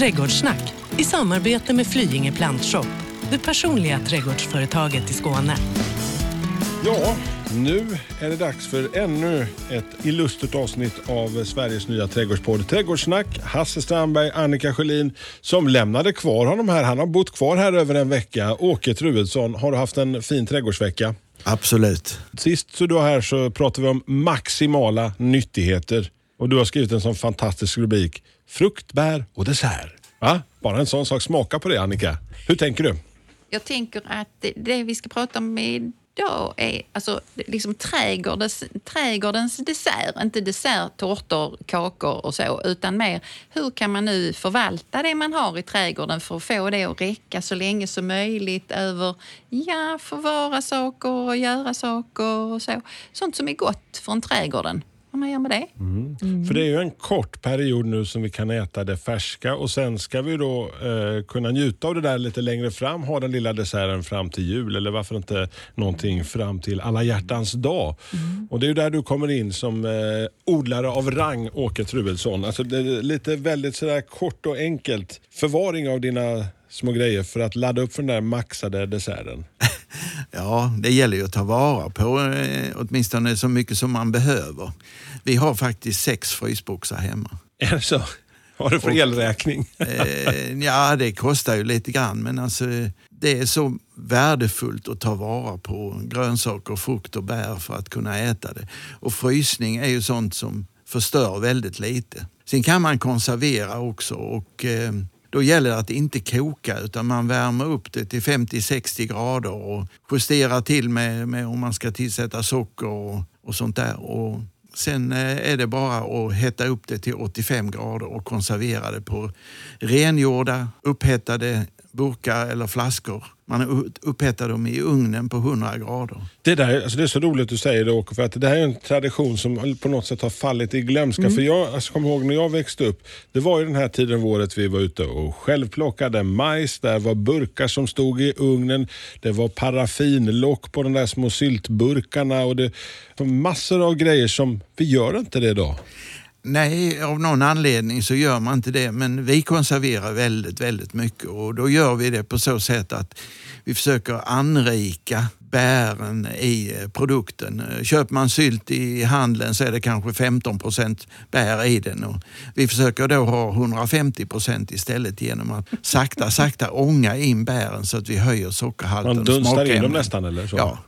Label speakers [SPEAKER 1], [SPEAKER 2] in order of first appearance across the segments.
[SPEAKER 1] Trädgårdssnack i samarbete med Flyinge Plantshop, det personliga trädgårdsföretaget i Skåne.
[SPEAKER 2] Ja, nu är det dags för ännu ett illustert avsnitt av Sveriges nya trädgårdspodd Trädgårdssnack. Hasse Strandberg, Annika Sjölin som lämnade kvar honom här. Han har bott kvar här över en vecka. Åke Truedsson, har du haft en fin trädgårdsvecka?
[SPEAKER 3] Absolut.
[SPEAKER 2] Sist så du var här så pratade vi om maximala nyttigheter. Och du har skrivit en sån fantastisk rubrik. Frukt, bär och dessert. Va? Bara en sån sak. Smaka på det Annika. Hur tänker du?
[SPEAKER 4] Jag tänker att det, vi ska prata om idag är alltså, liksom trädgårdens, trädgårdens dessert. Inte dessert, tårtor, kakor och så, utan mer hur kan man nu förvalta det man har i trädgården för att få det att räcka så länge som möjligt över, ja, förvara saker och göra saker och så. Sånt som är gott från trädgården. Man gör med det.
[SPEAKER 2] För det är ju en kort period nu som vi kan äta det färska och sen ska vi då eh, kunna njuta av det där lite längre fram. Ha den lilla desserten fram till jul eller varför inte någonting fram till alla hjärtans dag. Och Det är ju där du kommer in som eh, odlare av rang, Åke Truedsson. Alltså lite väldigt sådär kort och enkelt. Förvaring av dina små grejer för att ladda upp för den där maxade desserten.
[SPEAKER 3] Ja, det gäller ju att ta vara på eh, åtminstone så mycket som man behöver. Vi har faktiskt sex frysboxar hemma.
[SPEAKER 2] Är det så? Har du för elräkning?
[SPEAKER 3] Eh, ja, det kostar ju lite grann men alltså, det är så värdefullt att ta vara på grönsaker, frukt och bär för att kunna äta det. Och frysning är ju sånt som förstör väldigt lite. Sen kan man konservera också och eh, då gäller det att inte koka utan man värmer upp det till 50-60 grader och justerar till med, med om man ska tillsätta socker och, och sånt där. Och sen eh, är det bara att hetta upp det till 85 grader och konservera det på rengjorda, upphettade burkar eller flaskor. Man upphettar dem i ugnen på 100 grader.
[SPEAKER 2] Det, där, alltså det är så roligt du säger det Åke, för att det här är en tradition som på något sätt har fallit i glömska. För jag alltså, kommer ihåg när jag växte upp, det var ju den här tiden på året vi var ute och självplockade majs. Där var burkar som stod i ugnen. Det var paraffinlock på de där små syltburkarna och det var massor av grejer som, vi gör inte det idag.
[SPEAKER 3] Nej, av någon anledning så gör man inte det. Men vi konserverar väldigt, väldigt mycket och då gör vi det på så sätt att vi försöker anrika bären i eh, produkten. Köper man sylt i handeln så är det kanske 15 procent bär i den. Och vi försöker då ha 150 procent istället genom att sakta, sakta ånga in bären så att vi höjer sockerhalten.
[SPEAKER 2] Man
[SPEAKER 3] och
[SPEAKER 2] dunstar in dem nästan eller så?
[SPEAKER 3] Ja.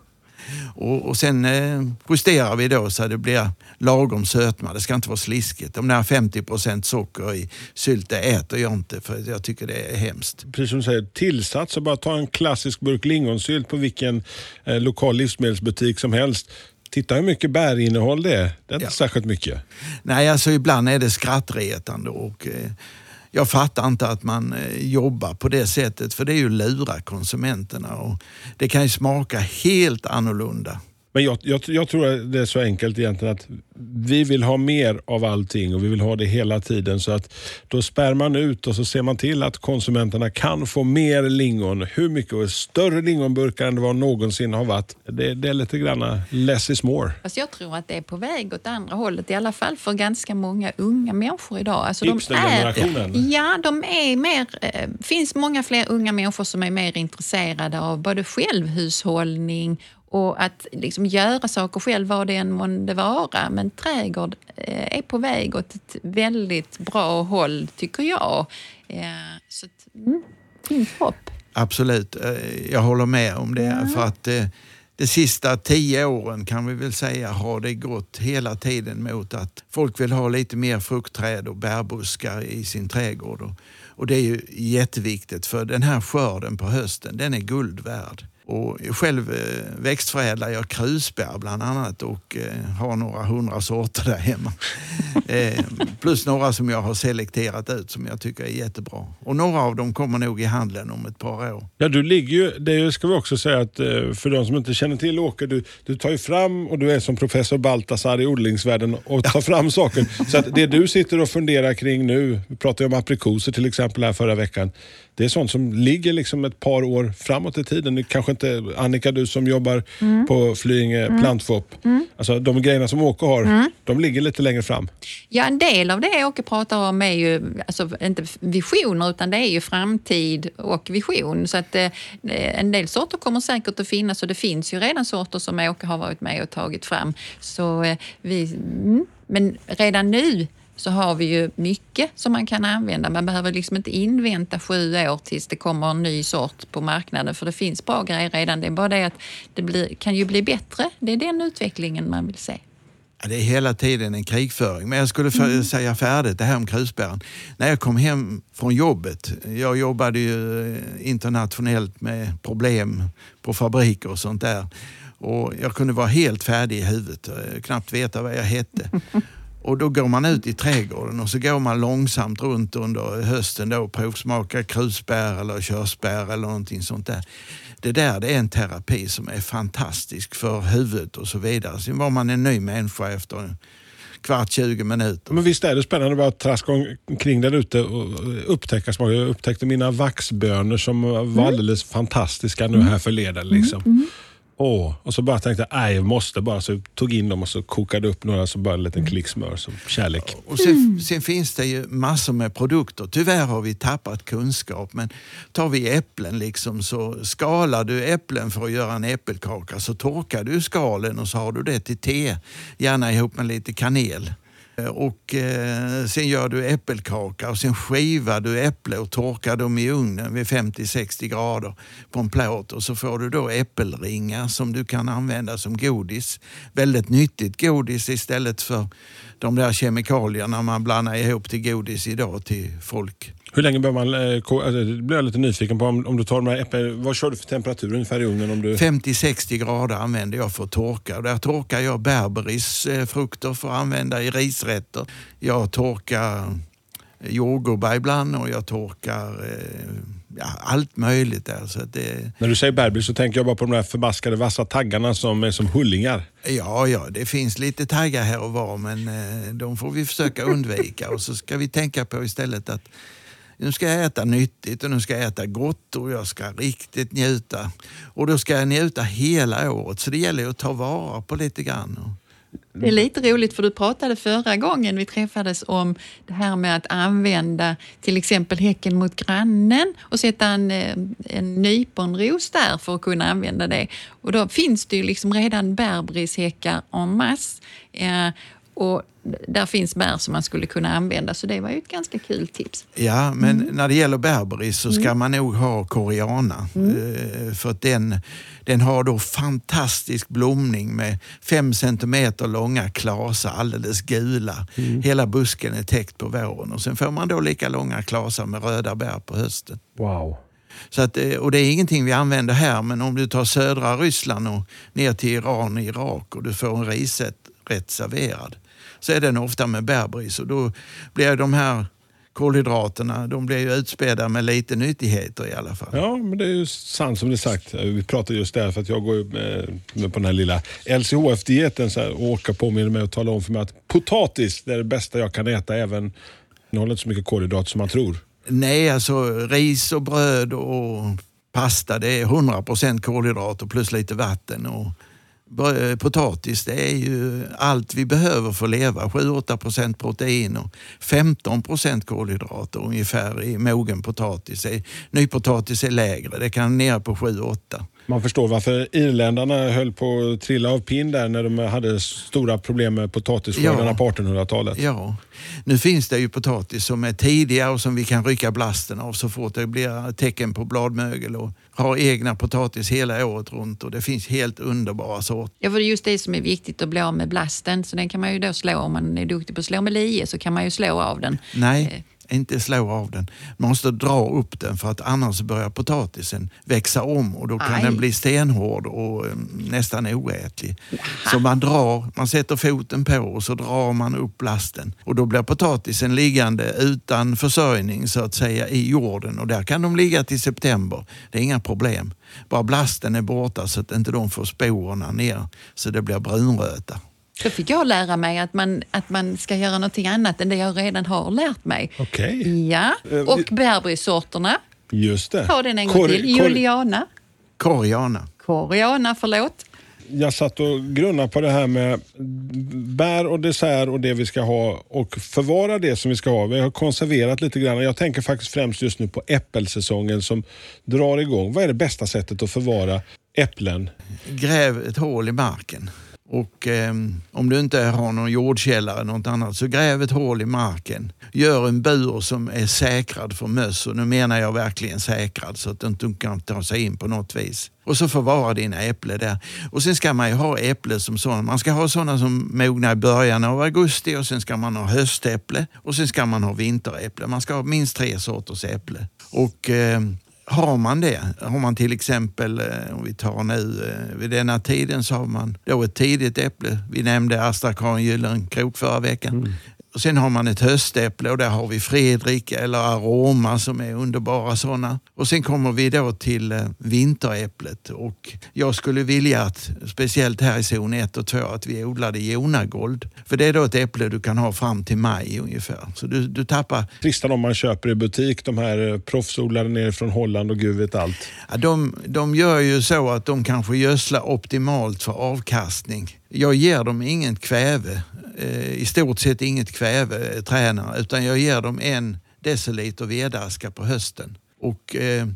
[SPEAKER 3] Och, och sen eh, justerar vi då så det blir lagom sötma. Det ska inte vara sliskigt. De där 50 procent socker i sylt, det äter jag inte för jag tycker det är hemskt.
[SPEAKER 2] Precis som du säger, tillsats. Så bara ta en klassisk burk lingonsylt på vilken eh, lokal livsmedelsbutik som helst. Titta hur mycket bärinnehåll det är. Det är inte
[SPEAKER 3] Ja.
[SPEAKER 2] särskilt mycket.
[SPEAKER 3] Nej, alltså ibland är det skrattretande och eh, jag fattar inte att man eh, jobbar på det sättet för det är ju att lura konsumenterna och det kan ju smaka helt annorlunda.
[SPEAKER 2] Men jag, jag, jag tror att det är så enkelt egentligen att vi vill ha mer av allting och vi vill ha det hela tiden. Så att då spär man ut och så ser man till att konsumenterna kan få mer lingon. Hur mycket? Och större lingonburkar än det var någonsin har varit. Det, det är lite grann less is more.
[SPEAKER 4] Fast jag tror att det är på väg åt andra hållet, i alla fall för ganska många unga människor idag. Alltså de är, ja, de är mer... Eh, finns många fler unga människor som är mer intresserade av både självhushållning och att liksom göra saker själv, vad det än månde vara. Men trädgård eh, är på väg åt ett väldigt bra håll, tycker jag. Eh, så mm, finns hopp.
[SPEAKER 3] Absolut, eh, jag håller med om det. För att de sista tio åren kan vi väl säga har det gått hela tiden mot att folk vill ha lite mer fruktträd och bärbuskar i sin trädgård. Och, och det är ju jätteviktigt för den här skörden på hösten, den är guld värd. Och själv eh, växtförädlar jag krusbär bland annat och eh, har några hundra sorter där hemma. eh, plus några som jag har selekterat ut som jag tycker är jättebra. Och några av dem kommer nog i handeln om ett par år.
[SPEAKER 2] Ja, du ligger ju, det ska vi också säga att för de som inte känner till Åke, du, du tar ju fram och du är som professor Baltasar i odlingsvärlden och tar fram saker. Så att det du sitter och funderar kring nu, vi pratade ju om aprikoser till exempel här förra veckan. Det är sånt som ligger liksom ett par år framåt i tiden. Kanske inte, Annika, du som jobbar
[SPEAKER 4] Mm.
[SPEAKER 2] på Flyinge plantshop. Alltså, de grejerna som Åke har,
[SPEAKER 4] Mm.
[SPEAKER 2] de ligger lite längre fram.
[SPEAKER 4] Ja, en del av det Åke pratar om är ju alltså, inte visioner utan det är ju framtid och vision. Så att eh, en del sorter kommer säkert att finnas och det finns ju redan sorter som Åke har varit med och tagit fram. Så, eh, vi, mm, men redan nu så har vi ju mycket som man kan använda. Man behöver liksom inte invänta sju år tills det kommer en ny sort på marknaden för det finns bra grejer redan. Det är bara det att det blir, kan ju bli bättre. Det är den utvecklingen man vill se.
[SPEAKER 3] Det är hela tiden en krigföring. Men jag skulle för, säga färdigt det här om krusbären. När jag kom hem från jobbet, jag jobbade ju eh, internationellt med problem på fabriker och sånt där. Och jag kunde vara helt färdig i huvudet, eh, knappt veta vad jag hette. Och då går man ut i trädgården och så går man långsamt runt under hösten då och provsmakar krusbär eller körsbär eller någonting sånt där. Det där det är en terapi som är fantastisk för huvudet och så vidare. Sen var man en ny människa efter en kvart, 20 minuter.
[SPEAKER 2] Men visst är det spännande bara att traska omkring där ute och upptäcka smaker. Jag upptäckte mina vaxbönor som
[SPEAKER 4] Mm.
[SPEAKER 2] var alldeles fantastiska nu här förleden. Liksom. Åh, och så bara tänkte jag, jag måste bara. Så tog in dem och så kokade upp några så bara en liten klick smör som kärlek.
[SPEAKER 3] Och sen, sen finns det ju massor med produkter. Tyvärr har vi tappat kunskap. Men tar vi äpplen liksom så skalar du äpplen för att göra en äppelkaka så torkar du skalen och så har du det till te. Gärna ihop med lite kanel. Eh, och eh, sen gör du äppelkaka och sen skivar du äpple och torkar dem i ugnen vid 50-60 grader på en plåt och så får du då äppelringar som du kan använda som godis. Väldigt nyttigt godis istället för de där kemikalierna man blandar ihop till godis idag till folk.
[SPEAKER 2] Hur länge behöver man... eh, ko- Alltså, det blir jag lite nyfiken på. Om, om du tar de här äpplen, vad kör du för temperatur ungefär i ugnen? Om du...
[SPEAKER 3] 50-60 grader använder jag för att torka. Där torkar jag berberisfrukter för att använda i risrätter. Jag torkar jordgubbar ibland och jag torkar eh, ja, allt möjligt. Där. Så det,
[SPEAKER 2] När du säger berberis så tänker jag bara på de där förbaskade vassa taggarna som är som hullingar.
[SPEAKER 3] ja, ja, det finns lite taggar här och var men eh, de får vi försöka undvika. och så ska vi tänka på istället att nu ska jag äta nyttigt och nu ska jag äta gott och jag ska riktigt njuta. Och då ska jag njuta hela året så det gäller att ta vara på lite grann.
[SPEAKER 4] Det är lite roligt för du pratade förra gången vi träffades om det här med att använda till exempel häcken mot grannen och sätta en, eh, en nyponros där för att kunna använda det. Och då finns det ju liksom redan bärbrishäckar en masse. Eh, och där finns bär som man skulle kunna använda så det var ju ett ganska kul tips.
[SPEAKER 3] Ja, men när det gäller berberis så ska man nog ha koreana. Eh, För att den, den har då fantastisk blomning med fem centimeter långa klasar, alldeles gula. Hela busken är täckt på våren och sen får man då lika långa klasar med röda bär på hösten.
[SPEAKER 2] Wow.
[SPEAKER 3] Så att, eh, och det är ingenting vi använder här, men om du tar södra Ryssland och ner till Iran och Irak och du får en risrätt rätt serverad så är den ofta med bärbris och då blir de här kolhydraterna de blir ju utspädda med lite nyttigheter i alla fall.
[SPEAKER 2] Ja, men det är ju sant som det är sagt. Vi pratar just där för att jag går ju med, med på den här lilla LCHF-dieten och Åka påminner mig och talar om för mig att potatis det är det bästa jag kan äta även innehåller inte så mycket kolhydrater som man tror.
[SPEAKER 3] Nej, alltså ris och bröd och pasta det är 100% kolhydrater plus lite vatten. Och Eh, potatis det är ju allt vi behöver för att leva. 7-8 procent protein och 15 procent kolhydrater ungefär i mogen potatis. Eh, nypotatis är lägre, det kan ner på 7-8.
[SPEAKER 2] Man förstår varför irländarna höll på att trilla av pinn där när de hade stora problem med potatisskördarna
[SPEAKER 3] Ja.
[SPEAKER 2] på 1800-talet.
[SPEAKER 3] Ja, nu finns det ju potatis som är tidiga och som vi kan rycka blasten av så fort det blir tecken på bladmögel och har egna potatis hela året runt och det finns helt underbara sorter.
[SPEAKER 4] Ja, för det är just det som är viktigt att bli av med blasten. Så den kan man ju då slå, om man är duktig på att slå med lie så kan man ju slå av den.
[SPEAKER 3] Nej, inte slå av den. Man måste dra upp den för att annars börjar potatisen växa om och då kan
[SPEAKER 4] Aj.
[SPEAKER 3] den bli stenhård och eh, nästan oätlig. Så man drar, man sätter foten på och så drar man upp blasten och då blir potatisen liggande utan försörjning så att säga i jorden och där kan de ligga till september. Det är inga problem. Bara blasten är borta så att inte de får sporerna ner så det blir brunröta.
[SPEAKER 4] Då fick jag lära mig att man, att man ska göra någonting annat än det jag redan har lärt mig.
[SPEAKER 2] Okej.
[SPEAKER 4] Ja,
[SPEAKER 2] Eh,
[SPEAKER 4] och bärbrissorterna
[SPEAKER 2] Just det.
[SPEAKER 4] Ta den en gång till. Juliana.
[SPEAKER 3] Koreana.
[SPEAKER 4] Koreana, förlåt.
[SPEAKER 2] Jag satt och grunnade på det här med bär och dessert och det vi ska ha och förvara det som vi ska ha. Vi har konserverat lite grann. Jag tänker faktiskt främst just nu på äppelsäsongen som drar igång. Vad är det bästa sättet att förvara äpplen?
[SPEAKER 3] Gräv ett hål i marken. Och eh, om du inte har någon jordkällare eller något annat så gräv ett hål i marken. Gör en bur som är säkrad för möss och nu menar jag verkligen säkrad så att de inte kan ta sig in på något vis. Och så förvara dina äpplen där. Och sen ska man ju ha äpplen som sådana. Man ska ha sådana som mognar i början av augusti och sen ska man ha höstäpple och sen ska man ha vinteräpple. Man ska ha minst tre sorters äpple. Och eh, har man det, har man till exempel, eh, om vi tar nu eh, vid denna tiden så har man då ett tidigt äpple. Vi nämnde Astra Karin Gyllenkrok förra veckan. Mm. Och sen har man ett höstäpple och där har vi Fredrik eller Aroma som är underbara sådana. Och sen kommer vi då till eh, vinteräpplet och jag skulle vilja att, speciellt här i zon 1 och 2, att vi odlade Jonagold. För det är då ett äpple du kan ha fram till maj ungefär. Så du, du tappar
[SPEAKER 2] Trista de man köper i butik, de här eh, proffsodlade nere från Holland och gud vet allt.
[SPEAKER 3] Ja, de, de gör ju så att de kanske gödslar optimalt för avkastning. Jag ger dem inget kväve, Eh, i stort sett inget kväve, eh, träna, utan jag ger dem en deciliter vedaska på hösten. Och eh,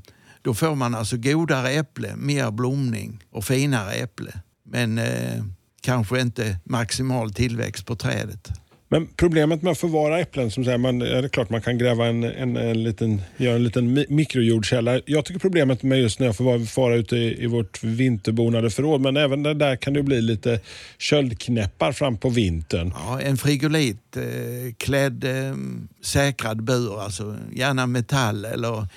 [SPEAKER 3] då får man alltså godare äpple, mer blomning och finare äpple. Men eh, kanske inte maximal tillväxt på trädet.
[SPEAKER 2] Men problemet med att förvara äpplen, som säger, man, är det klart man kan gräva en, en, en liten, göra en liten mikrojordkälla. Jag tycker problemet med just när jag förvarar fara ute i, i vårt vinterbonade förråd, men även där, där kan det bli lite köldknäppar fram på vintern.
[SPEAKER 3] Ja, en frigolit eh, klädd eh, säkrad bur, alltså gärna metall eller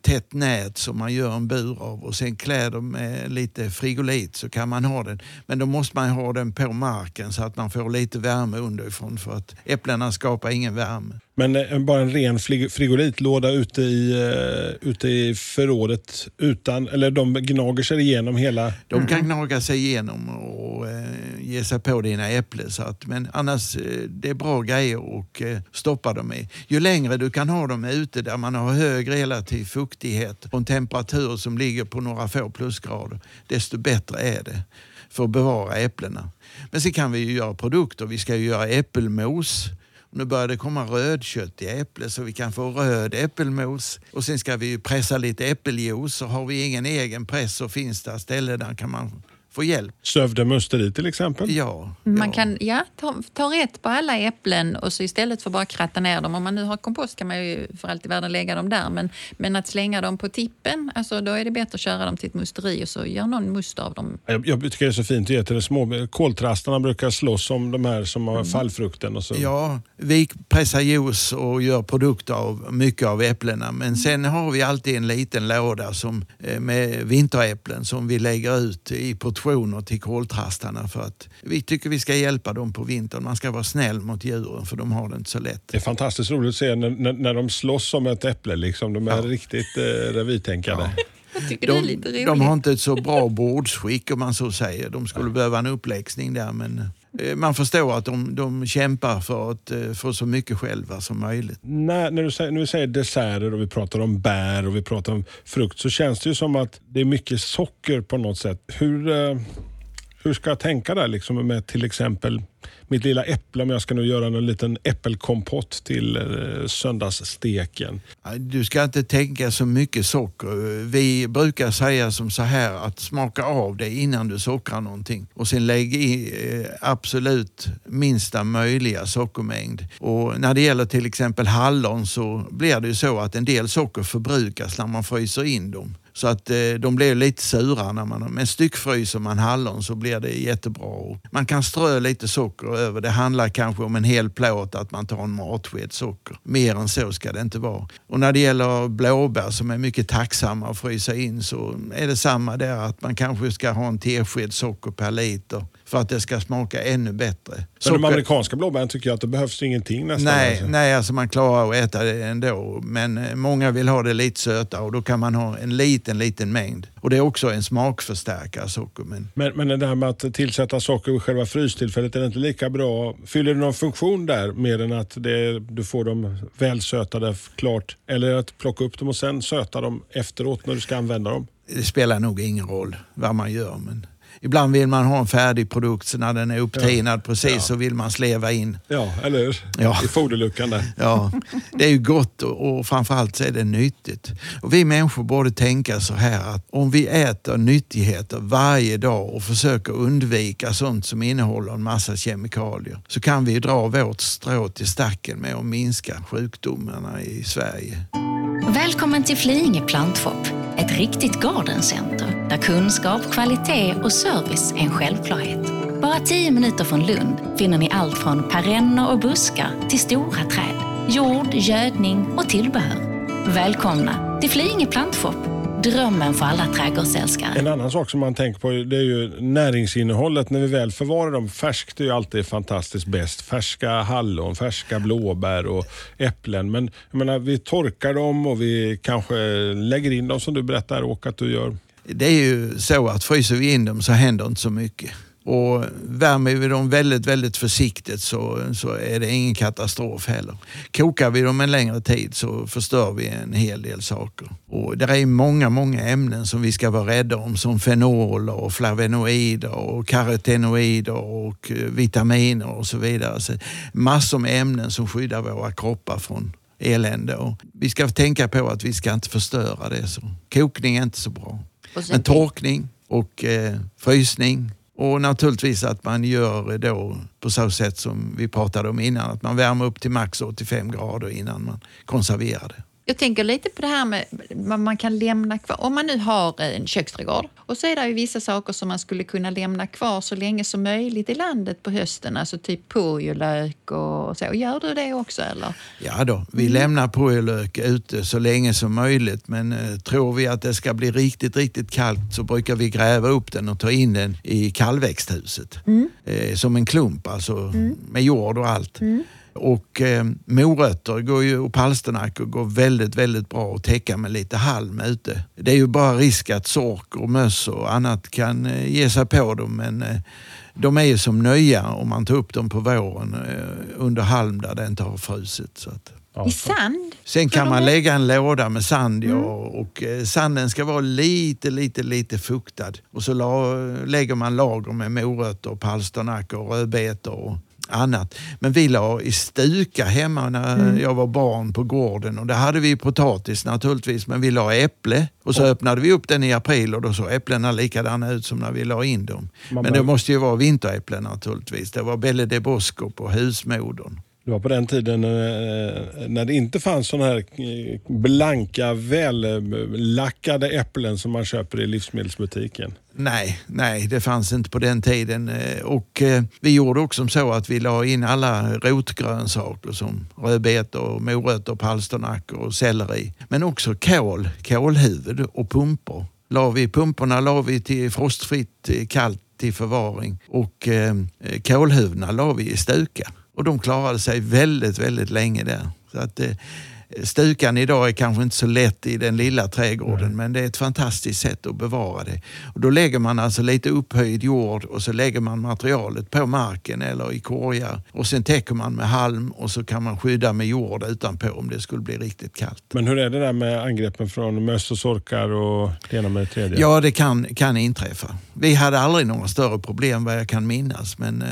[SPEAKER 3] tätt nät som man gör en bur av och sen klär dem med lite frigolit så kan man ha den. Men då måste man ha den på marken så att man får lite värme underifrån för att äpplena skapar ingen värme.
[SPEAKER 2] Men eh, bara en ren frigolitlåda ute i, eh, ute i förrådet utan, eller de gnager sig igenom hela...
[SPEAKER 3] De kan gnaga sig igenom och eh, ge sig på dina äpplen. Så att, men annars, eh, det är bra grejer att stoppa dem i. Ju längre du kan ha dem ute där man har hög relativ fuktighet och en temperatur som ligger på några få plusgrader, desto bättre är det för att bevara äpplena. Men sen kan vi ju göra produkter. Vi ska ju göra äppelmos. Nu börjar det komma rödkött i äpple så vi kan få röd äppelmos. Och sen ska vi ju pressa lite äppeljuice. Och har vi ingen egen press så finns det ställen där kan man få hjälp.
[SPEAKER 2] Sövde musteri till exempel.
[SPEAKER 3] Ja,
[SPEAKER 4] Man
[SPEAKER 3] ja.
[SPEAKER 4] kan ja, ta, ta rätt på alla äpplen och så istället för bara kratta ner dem. Om man nu har kompost kan man ju för allt i världen lägga dem där. Men, men att slänga dem på tippen, alltså då är det bättre att köra dem till ett musteri och så gör någon must av dem.
[SPEAKER 2] Jag, jag tycker det är så fint att ge till de små. Koltrastarna brukar slåss om de här som har fallfrukten. Och så.
[SPEAKER 3] Ja, vi pressar juice och gör produkter av mycket av äpplena. Men sen har vi alltid en liten låda som, eh, med vinteräpplen som vi lägger ut i portioner till koltrastarna för att vi tycker vi ska hjälpa dem på vintern. Man ska vara snäll mot djuren för de har det inte så lätt.
[SPEAKER 2] Det är fantastiskt roligt att se när, när, när de slåss om ett äpple. Liksom. De är
[SPEAKER 3] Ja.
[SPEAKER 2] riktigt eh, revirtänkande.
[SPEAKER 4] Jag tycker det är lite
[SPEAKER 3] De,
[SPEAKER 4] roligt.
[SPEAKER 3] de har inte ett så bra bordsskick om man så säger. De skulle behöva en uppläxning där men Eh, man förstår att de, de kämpar för att eh, få så mycket själva som möjligt.
[SPEAKER 2] När, när, du säger, när vi säger desserter och vi pratar om bär och vi pratar om frukt så känns det ju som att det är mycket socker på något sätt. Hur, eh, hur ska jag tänka där liksom med till exempel mitt lilla äpple om jag ska nu göra en liten äppelkompott till eh, söndagssteken.
[SPEAKER 3] Du ska inte tänka så mycket socker. Vi brukar säga som så här att smaka av det innan du sockrar någonting och sen lägg i eh, absolut minsta möjliga sockermängd. Och när det gäller till exempel hallon så blir det ju så att en del socker förbrukas när man fryser in dem. Så att eh, de blir lite sura när man, men styckfryser man hallon så blir det jättebra. Man kan strö lite socker över. Det handlar kanske om en hel plåt att man tar en matsked socker. Mer än så ska det inte vara. Och när det gäller blåbär som är mycket tacksamma att frysa in så är det samma där att man kanske ska ha en tesked socker per liter för att det ska smaka ännu bättre.
[SPEAKER 2] Men
[SPEAKER 3] Socker-
[SPEAKER 2] de amerikanska blåbären tycker jag att det behövs ingenting nästan.
[SPEAKER 3] Nej,
[SPEAKER 2] alltså.
[SPEAKER 3] nej, alltså man klarar att äta det ändå. Men eh, många vill ha det lite söta och då kan man ha en liten, liten mängd. Och det är också en smakförstärkare, socker. Men
[SPEAKER 2] Men, men det där med att tillsätta socker vid själva frystillfället, är det inte lika bra? Fyller det någon funktion där mer än att det, du får dem välsötade klart? Eller att plocka upp dem och sen söta dem efteråt när du ska använda dem?
[SPEAKER 3] det spelar nog ingen roll vad man gör. Men ibland vill man ha en färdig produkt så när den är upptinad precis
[SPEAKER 2] Ja.
[SPEAKER 3] så vill man sleva in.
[SPEAKER 2] Ja, eller hur?
[SPEAKER 3] Ja.
[SPEAKER 2] I foderluckan där.
[SPEAKER 3] Ja, det är ju gott och, och framförallt så är det nyttigt. Och vi människor borde tänka så här att om vi äter nyttigheter varje dag och försöker undvika sånt som innehåller en massa kemikalier så kan vi dra vårt strå till stacken med att minska sjukdomarna i Sverige.
[SPEAKER 5] Välkommen till Flyinge plantshop, ett riktigt gardencenter där kunskap, kvalitet och service är en självklarhet. Bara tio minuter från Lund finner ni allt från perenner och buskar till stora träd, jord, gödning och tillbehör. Välkomna till Flyinge plantshop, drömmen för alla trädgårdsälskare.
[SPEAKER 2] En annan sak som man tänker på det är ju näringsinnehållet när vi väl förvarar dem. Färskt är ju alltid fantastiskt bäst. Färska hallon, färska blåbär och äpplen. Men jag menar, vi torkar dem och vi kanske lägger in dem som du berättar Åke att du gör.
[SPEAKER 3] Det är ju så att fryser vi in dem så händer inte så mycket. Och värmer vi dem väldigt, väldigt försiktigt så, så är det ingen katastrof heller. Kokar vi dem en längre tid så förstör vi en hel del saker. Och det är många, många ämnen som vi ska vara rädda om som fenoler och flavonoider och karotenoider och eh, vitaminer och så vidare. Så massor med ämnen som skyddar våra kroppar från elände. Och vi ska tänka på att vi ska inte förstöra det. Så kokning är inte så bra. Men torkning och eh, frysning och naturligtvis att man gör då på så sätt som vi pratade om innan, att man värmer upp till max 85 grader innan man konserverar det.
[SPEAKER 4] Jag tänker lite på det här med vad man kan lämna kvar. Om man nu har en köksträdgård och så är det ju vissa saker som man skulle kunna lämna kvar så länge som möjligt i landet på hösten. Alltså typ purjolök och så. Gör du det också eller?
[SPEAKER 3] Ja då, vi lämnar purjolök ute så länge som möjligt men eh, tror vi att det ska bli riktigt, riktigt kallt så brukar vi gräva upp den och ta in den i kallväxthuset. Eh, som en klump, alltså med jord och allt. Och eh, morötter går ju, och palsternackor går väldigt, väldigt bra att täcka med lite halm ute. Det är ju bara risk att sork och möss och annat kan eh, ge sig på dem men eh, de är ju som nya om man tar upp dem på våren eh, under halm där det inte har frusit. Så att.
[SPEAKER 4] I sand?
[SPEAKER 3] Sen kan man lägga en låda med sand ja, och eh, sanden ska vara lite, lite, lite fuktad. Och så la, lägger man lager med morötter, palsternackor, rödbetor och annat. Men vi la i stuka hemma när jag var barn på gården och där hade vi potatis naturligtvis men vi la äpple och så öppnade vi upp den i april och då såg äpplena likadana ut som när vi la in dem.
[SPEAKER 2] Man
[SPEAKER 3] Men det måste ju vara vinteräpplen naturligtvis. Det var Belle de Bosco på husmodern.
[SPEAKER 2] Det var på den tiden eh, när det inte fanns sådana här eh, blanka, vällackade äpplen som man köper i livsmedelsbutiken.
[SPEAKER 3] Nej, nej, det fanns inte på den tiden. Eh, och vi gjorde också så att vi la in alla rotgrönsaker som rödbetor, morötter, palsternackor och selleri. Men också kål, kålhuvud och pumpor. La vi, pumporna la vi till frostfritt kallt till förvaring och eh, kålhuvudena la vi i stuka. Och de klarade sig väldigt, väldigt länge där. Så att, eh, Stukan idag är kanske inte så lätt i den lilla trädgården men det är ett fantastiskt sätt att bevara det. Och då lägger man alltså lite upphöjd jord och så lägger man materialet på marken eller i korgar och sen täcker man med halm och så kan man skydda med jord utanpå om det skulle bli riktigt kallt.
[SPEAKER 2] Men hur är det där med angreppen från möss och sorkar och det ena med det tredje?
[SPEAKER 3] Ja, det kan, kan inträffa. Vi hade aldrig några större problem vad jag kan minnas men eh,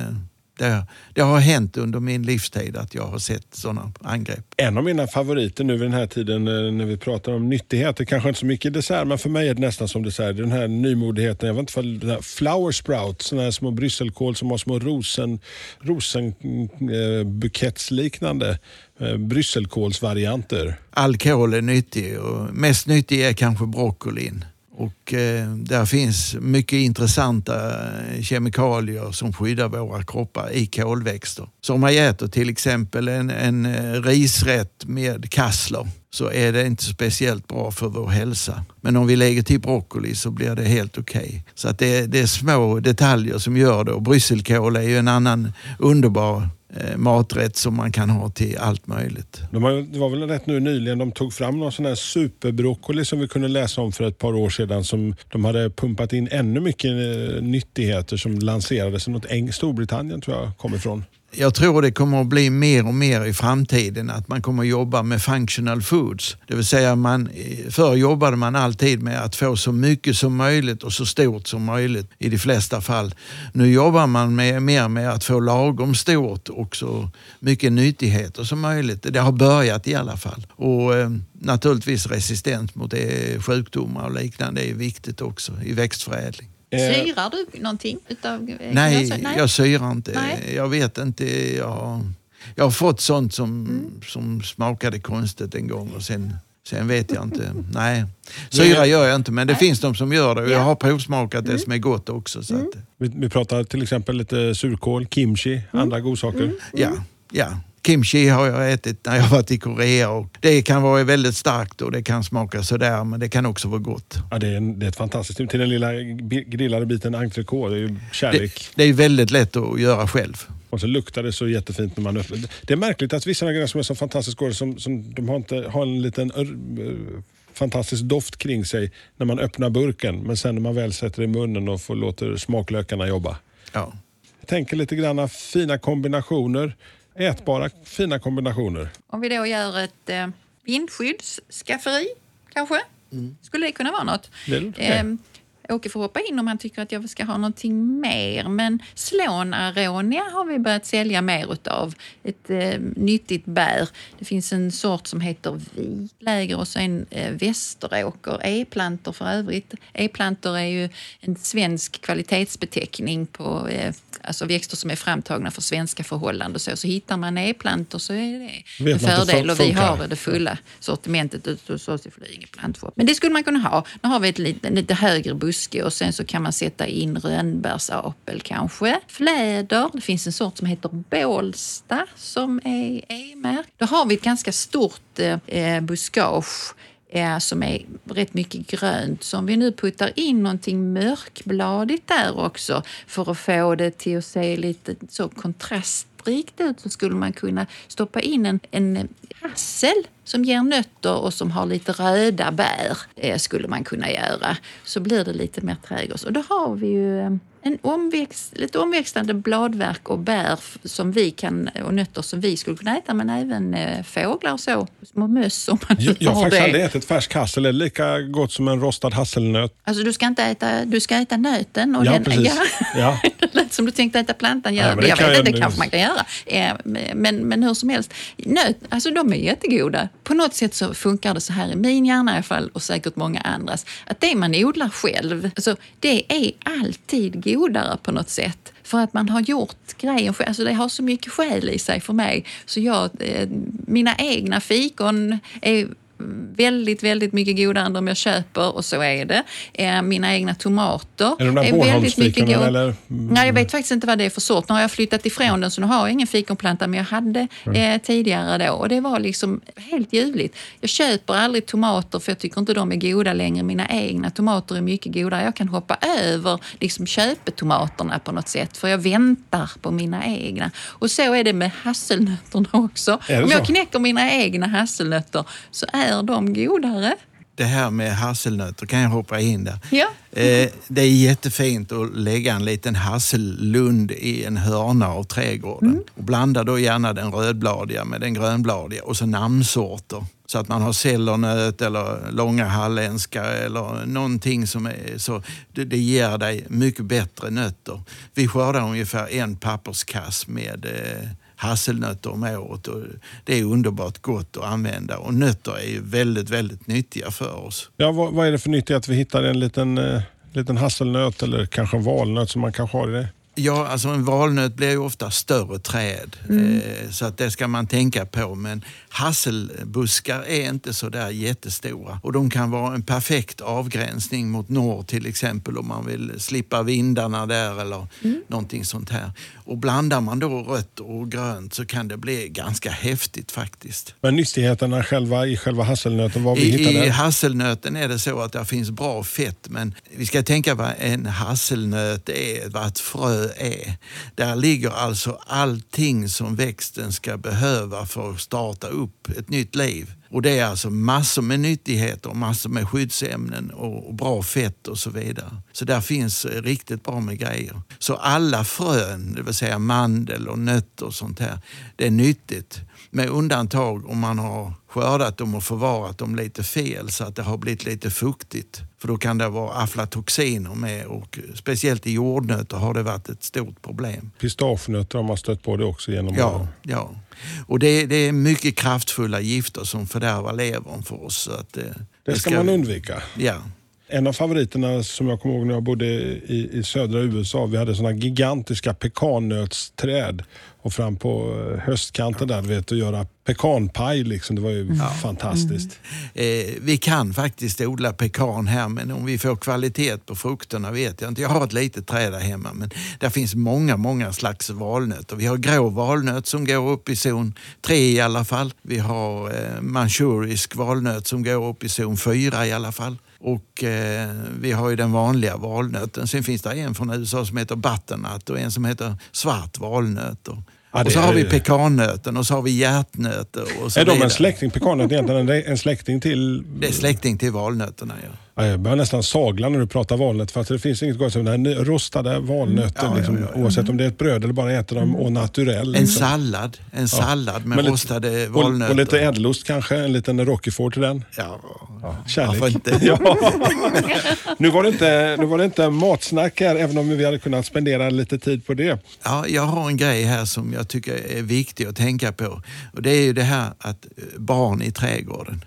[SPEAKER 3] det, det har hänt under min livstid att jag har sett sådana angrepp.
[SPEAKER 2] En av mina favoriter nu vid den här tiden eh, när vi pratar om nyttigheter, kanske inte så mycket dessert, men för mig är det nästan som dessert. Den här nymodigheten, jag vet inte vad det här flower sprout, sådana här små brysselkål som har små rosen, rosenbukettsliknande eh, brysselkålsvarianter.
[SPEAKER 3] Alkohol är nyttig och mest nyttig är kanske broccolin. Och eh, där finns mycket intressanta eh, kemikalier som skyddar våra kroppar i kolväxter. Så om man äter till exempel en, en eh, risrätt med kassler så är det inte speciellt bra för vår hälsa. Men om vi lägger till broccoli så blir det helt okej. Okay. Så att det, det, är små detaljer som gör det och brysselkål är ju en annan underbar Eh, maträtt som man kan ha till allt möjligt.
[SPEAKER 2] De har, det var väl rätt nu nyligen de tog fram någon sån här superbroccoli som vi kunde läsa om för ett par år sedan som de hade pumpat in ännu mycket eh, nyttigheter som lanserades i något Storbritannien tror jag kom ifrån
[SPEAKER 3] jag tror det kommer att bli mer och mer i framtiden att man kommer att jobba med functional foods. Det vill säga man, förr jobbade man alltid med att få så mycket som möjligt och så stort som möjligt i de flesta fall. Nu jobbar man med, mer med att få lagom stort och så mycket nyttigheter som möjligt. Det har börjat i alla fall. Och eh, naturligtvis resistens mot eh, sjukdomar och liknande är viktigt också i växtförädling.
[SPEAKER 4] Eh, syrar du någonting? Utav,
[SPEAKER 3] nej, nej, jag syrar inte. Nej. Jag vet inte. Jag, jag har fått sånt som, mm. som smakade konstigt en gång och sen, sen vet jag inte. nej, syra gör jag inte men det nej. finns de som gör det och jag har provsmakat det mm. som är gott också. Så mm. att,
[SPEAKER 2] vi, vi pratar till exempel lite surkål, kimchi, mm. andra godsaker. Mm.
[SPEAKER 3] Ja, ja. Kimchi har jag ätit när jag varit i Korea och det kan vara väldigt starkt och det kan smaka sådär men det kan också vara gott.
[SPEAKER 2] Ja, det, är en, det är ett fantastiskt Till den lilla grillade biten entrecote, det är ju kärlek.
[SPEAKER 3] Det, det är väldigt lätt att göra själv.
[SPEAKER 2] Och så luktar det så jättefint när man öppnar. Det är märkligt att vissa grejer som är så fantastiskt goda, som, som de har, inte, har en liten uh, fantastisk doft kring sig när man öppnar burken. Men sen när man väl sätter det i munnen och får, låter smaklökarna jobba.
[SPEAKER 3] Ja.
[SPEAKER 2] Jag tänker lite grann fina kombinationer ätbara fina kombinationer.
[SPEAKER 4] Om vi då gör ett eh, vindskyddsskafferi kanske? Mm. Skulle det kunna vara något?
[SPEAKER 2] Det eh,
[SPEAKER 4] Åke får hoppa in om han tycker att jag ska ha någonting mer. Men slån aronia har vi börjat sälja mer utav. Ett eh, nyttigt bär. Det finns en sort som heter vitläger och så en eh, västeråker. E-plantor för övrigt. E-plantor är ju en svensk kvalitetsbeteckning på eh, alltså växter som är framtagna för svenska förhållanden. Så, så hittar man e-plantor så är det en fördel. Och vi har det fulla sortimentet ute hos oss i Flyinge plantshop. Men det skulle man kunna ha. Nu har vi ett lite, lite högre buske och sen så kan man sätta in rönnbärsapel kanske. Fläder. Det finns en sort som heter Bålsta som är E-märkt. Då har vi ett ganska stort eh, buskage eh, som är rätt mycket grönt. Så om vi nu puttar in någonting mörkbladigt där också för att få det till att se lite så kontrastrikt ut så skulle man kunna stoppa in en, en hassel som ger nötter och som har lite röda bär eh, skulle man kunna göra. Så blir det lite mer trädgårds. Och då har vi ju eh, en omväxt, lite omväxlande bladverk och bär som vi kan, och nötter som vi skulle kunna äta men även eh, fåglar och så. Små möss om man
[SPEAKER 2] Jag, jag har faktiskt aldrig ätit färsk hassel. Det är lika gott som en rostad hasselnöt.
[SPEAKER 4] Alltså du ska inte äta, du ska äta nöten. Och
[SPEAKER 2] ja,
[SPEAKER 4] den,
[SPEAKER 2] precis. Ja. Ja.
[SPEAKER 4] Det lät som du tänkte äta plantan. Ja, jag vet inte, det kanske man kan göra. Men, men hur som helst, nöt, alltså de är jättegoda. På något sätt så funkar det så här i min hjärna i alla fall och säkert många andras. Att det man odlar själv, alltså, det är alltid godare på något sätt. För att man har gjort grejen själv. Alltså det har så mycket själ i sig för mig. Så jag, eh, mina egna fikon är väldigt, väldigt mycket godare än de jag köper och så är det. Eh, mina egna tomater
[SPEAKER 2] är, de där
[SPEAKER 4] är väldigt mycket
[SPEAKER 2] godare. Eller?
[SPEAKER 4] Nej, jag vet faktiskt inte vad det är för sort. Nu har jag flyttat ifrån den så nu har jag ingen fikonplanta men jag hade mm. eh, tidigare då och det var liksom helt ljuvligt. Jag köper aldrig tomater för jag tycker inte de är goda längre. Mina egna tomater är mycket godare. Jag kan hoppa över liksom köpetomaterna på något sätt för jag väntar på mina egna. Och så är det med hasselnötterna också. Om jag knäcker mina egna hasselnötter så är är de godare.
[SPEAKER 3] Det här med hasselnötter, kan jag hoppa in där?
[SPEAKER 4] Ja.
[SPEAKER 3] Eh, det är jättefint att lägga en liten hassellund i en hörna av trädgården. Mm. Och blanda då gärna den rödbladiga med den grönbladiga och så namnsorter. Så att man har cellernöt eller långa halländska eller någonting som är så. Det, det ger dig mycket bättre nötter. Vi skördar ungefär en papperskass med eh, hasselnötter om året. Och det är underbart gott att använda och nötter är ju väldigt, väldigt nyttiga för oss.
[SPEAKER 2] Ja, vad, vad är det för nyttigt att vi hittar en liten, eh, liten hasselnöt eller kanske en valnöt som man kanske har i det?
[SPEAKER 3] Ja, alltså en valnöt blir ju ofta större träd. Eh, så att det ska man tänka på. Men hasselbuskar är inte så där jättestora. Och de kan vara en perfekt avgränsning mot norr till exempel om man vill slippa vindarna där eller någonting sånt här. Och blandar man då rött och grönt så kan det bli ganska häftigt faktiskt.
[SPEAKER 2] Men nyttigheterna själva, i själva hasselnöten, vad vi
[SPEAKER 3] I,
[SPEAKER 2] hittar
[SPEAKER 3] I hasselnöten är det så att det finns bra fett men vi ska tänka vad en hasselnöt är, vad ett frö är. Där ligger alltså allting som växten ska behöva för att starta upp ett nytt liv. Och det är alltså massor med nyttigheter, massor med skyddsämnen och, bra fett och så vidare. Så där finns eh, riktigt bra med grejer. Så alla frön, det vill säga mandel och nötter och sånt här, det är nyttigt. Med undantag om man har skördat dem och förvarat dem lite fel så att det har blivit lite fuktigt. För då kan det vara aflatoxiner med och speciellt i jordnötter har det varit ett stort problem.
[SPEAKER 2] Pistagenötter har man stött på det också genom
[SPEAKER 3] Ja,
[SPEAKER 2] åren.
[SPEAKER 3] ja. Och det, det är mycket kraftfulla gifter som fördärvar levern för oss. Så att, eh,
[SPEAKER 2] Det ska man undvika.
[SPEAKER 3] Ja,
[SPEAKER 2] En av favoriterna som jag kommer ihåg när jag bodde i, i södra USA, vi hade såna gigantiska pekannötsträd. Och fram på eh, höstkanten där, vet, att göra pekanpaj liksom. Det var ju fantastiskt.
[SPEAKER 3] Eh, vi kan faktiskt odla pekan här men om vi får kvalitet på frukterna vet jag inte. Jag har ett litet träd där hemma men där finns många, många slags valnötter. Vi har grå valnöt som går upp i zon 3 i alla fall. Vi har eh, manchurisk valnöt som går upp i zon 4 i alla fall. Och eh, vi har ju den vanliga valnöten. Sen finns det en från USA som heter butternut och en som heter svart valnöt. Och,
[SPEAKER 2] Ja,
[SPEAKER 3] och så har vi pekannöten och så har vi hjärtnötter och så
[SPEAKER 2] Är de
[SPEAKER 3] vidare.
[SPEAKER 2] en släkting, pekannöt egentligen en, en släkting till...
[SPEAKER 3] Det är släkting till valnötterna. Ja.
[SPEAKER 2] Ja, jag börjar nästan sagla när du pratar valnöt för att det finns inget gott som den här rostade valnöten.
[SPEAKER 3] Ja, ja,
[SPEAKER 2] liksom,
[SPEAKER 3] ja.
[SPEAKER 2] Oavsett om det är ett bröd eller bara äter dem och naturell.
[SPEAKER 3] En
[SPEAKER 2] liksom.
[SPEAKER 3] sallad, en sallad med
[SPEAKER 2] lite-
[SPEAKER 3] rostade
[SPEAKER 2] och,
[SPEAKER 3] valnötter.
[SPEAKER 2] och lite ädelost kanske, en liten roquefort till den.
[SPEAKER 3] Ja,
[SPEAKER 2] Kärlek. nu, var det inte, nu var det inte matsnack här, även om vi hade kunnat spendera lite tid på det.
[SPEAKER 3] Ja, jag har en grej här som jag tycker är viktig att tänka på. Och Det är ju det här att eh, barn i trädgården.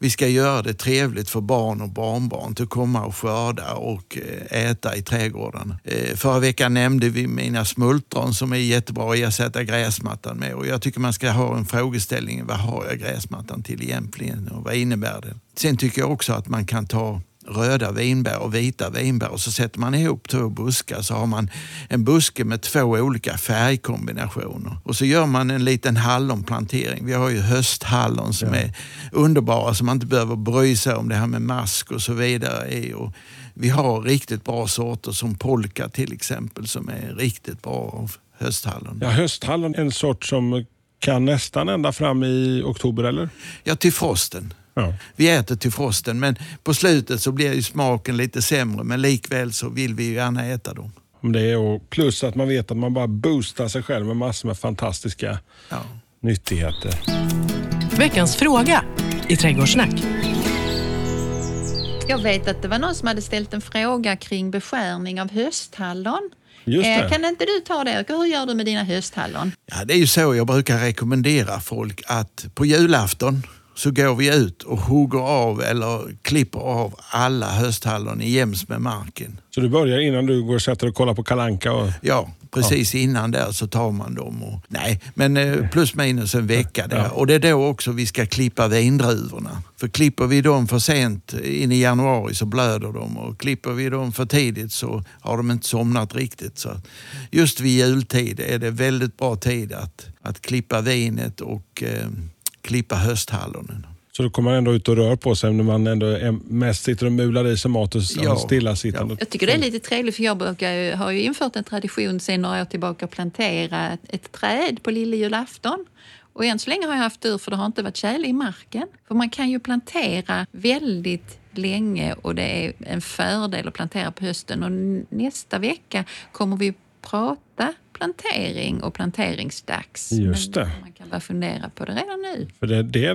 [SPEAKER 3] Vi ska göra det trevligt för barn och barnbarn att komma och skörda och eh, äta i trädgården. Eh, förra veckan nämnde vi mina smultron som är jättebra att ersätta gräsmattan med. Och jag tycker man ska ha en frågeställning. Vad har jag gräsmattan till egentligen och vad innebär det? Sen tycker jag också att man kan ta röda vinbär och vita vinbär och så sätter man ihop två buskar så har man en buske med två olika färgkombinationer. Och så gör man en liten hallonplantering. Vi har ju hösthallon som är underbara som man inte behöver bry sig om det här med mask och så vidare. i. Och vi har riktigt bra sorter som polka till exempel som är riktigt bra av hösthallon.
[SPEAKER 2] Ja, hösthallon är en sort som kan nästan ända fram i oktober, eller?
[SPEAKER 3] Ja, till frosten.
[SPEAKER 2] Ja.
[SPEAKER 3] Vi äter till frosten men på slutet så blir ju smaken lite sämre men likväl så vill vi ju gärna äta dem.
[SPEAKER 2] Om det är och plus att man vet att man bara boostar sig själv med massor med fantastiska
[SPEAKER 3] Ja.
[SPEAKER 2] nyttigheter.
[SPEAKER 1] Veckans fråga i Trädgårdssnack.
[SPEAKER 4] Jag vet att det var någon som hade ställt en fråga kring beskärning av hösthallon.
[SPEAKER 2] Just det.
[SPEAKER 4] Eh, Kan inte du ta det? Hur gör du med dina hösthallon?
[SPEAKER 3] Ja, det är ju så jag brukar rekommendera folk att på julafton så går vi ut och hugger av eller klipper av alla hösthallon jäms med marken.
[SPEAKER 2] Så du börjar innan du går och sätter och kollar på Kalanka och
[SPEAKER 3] Ja, precis innan där så tar man dem. Och, nej, men eh, plus minus en vecka där.
[SPEAKER 2] Ja.
[SPEAKER 3] Och det är då också vi ska klippa vindruvorna. För klipper vi dem för sent in i januari så blöder de och klipper vi dem för tidigt så har de inte somnat riktigt. Så just vid jultid är det väldigt bra tid att, att klippa vinet och eh, klippa hösthallonen.
[SPEAKER 2] Så du kommer ändå ut och rör på sig när man ändå är mest sitter och mular i sig mat och
[SPEAKER 3] Ja.
[SPEAKER 2] ja. stillasittande.
[SPEAKER 4] Jag tycker det är lite trevligt för jag brukar ju, har ju infört en tradition sedan några år tillbaka att plantera ett, ett träd på lille julafton. Och än så länge har jag haft tur för det har inte varit tjäle i marken. För man kan ju plantera väldigt länge och det är en fördel att plantera på hösten. Och nästa vecka kommer vi prata plantering och planteringsdags.
[SPEAKER 2] Just
[SPEAKER 4] Men
[SPEAKER 2] det.
[SPEAKER 4] Bara fundera på det redan nu.
[SPEAKER 2] För det, det,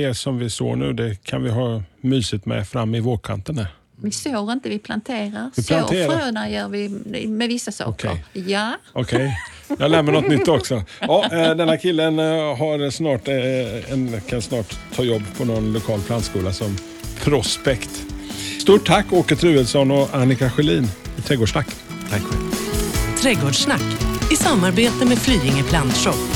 [SPEAKER 2] det som vi sår nu, det kan vi ha mysigt med fram i vårkanten. Här.
[SPEAKER 4] Vi sår inte, vi planterar.
[SPEAKER 2] Vi planterar.
[SPEAKER 4] Sår fröna gör vi med vissa saker.
[SPEAKER 2] Okej.
[SPEAKER 4] Ja,
[SPEAKER 2] Okej, jag lär mig något nytt också. Ja, eh, denna killen eh, har snart, eh, en, kan snart ta jobb på någon lokal plantskola som prospekt. Stort tack Åke Truedsson och Annika Sjölin i Trädgårdssnack.
[SPEAKER 3] Tack själv.
[SPEAKER 1] Trädgårdssnack i samarbete med Flyinge Plantshop,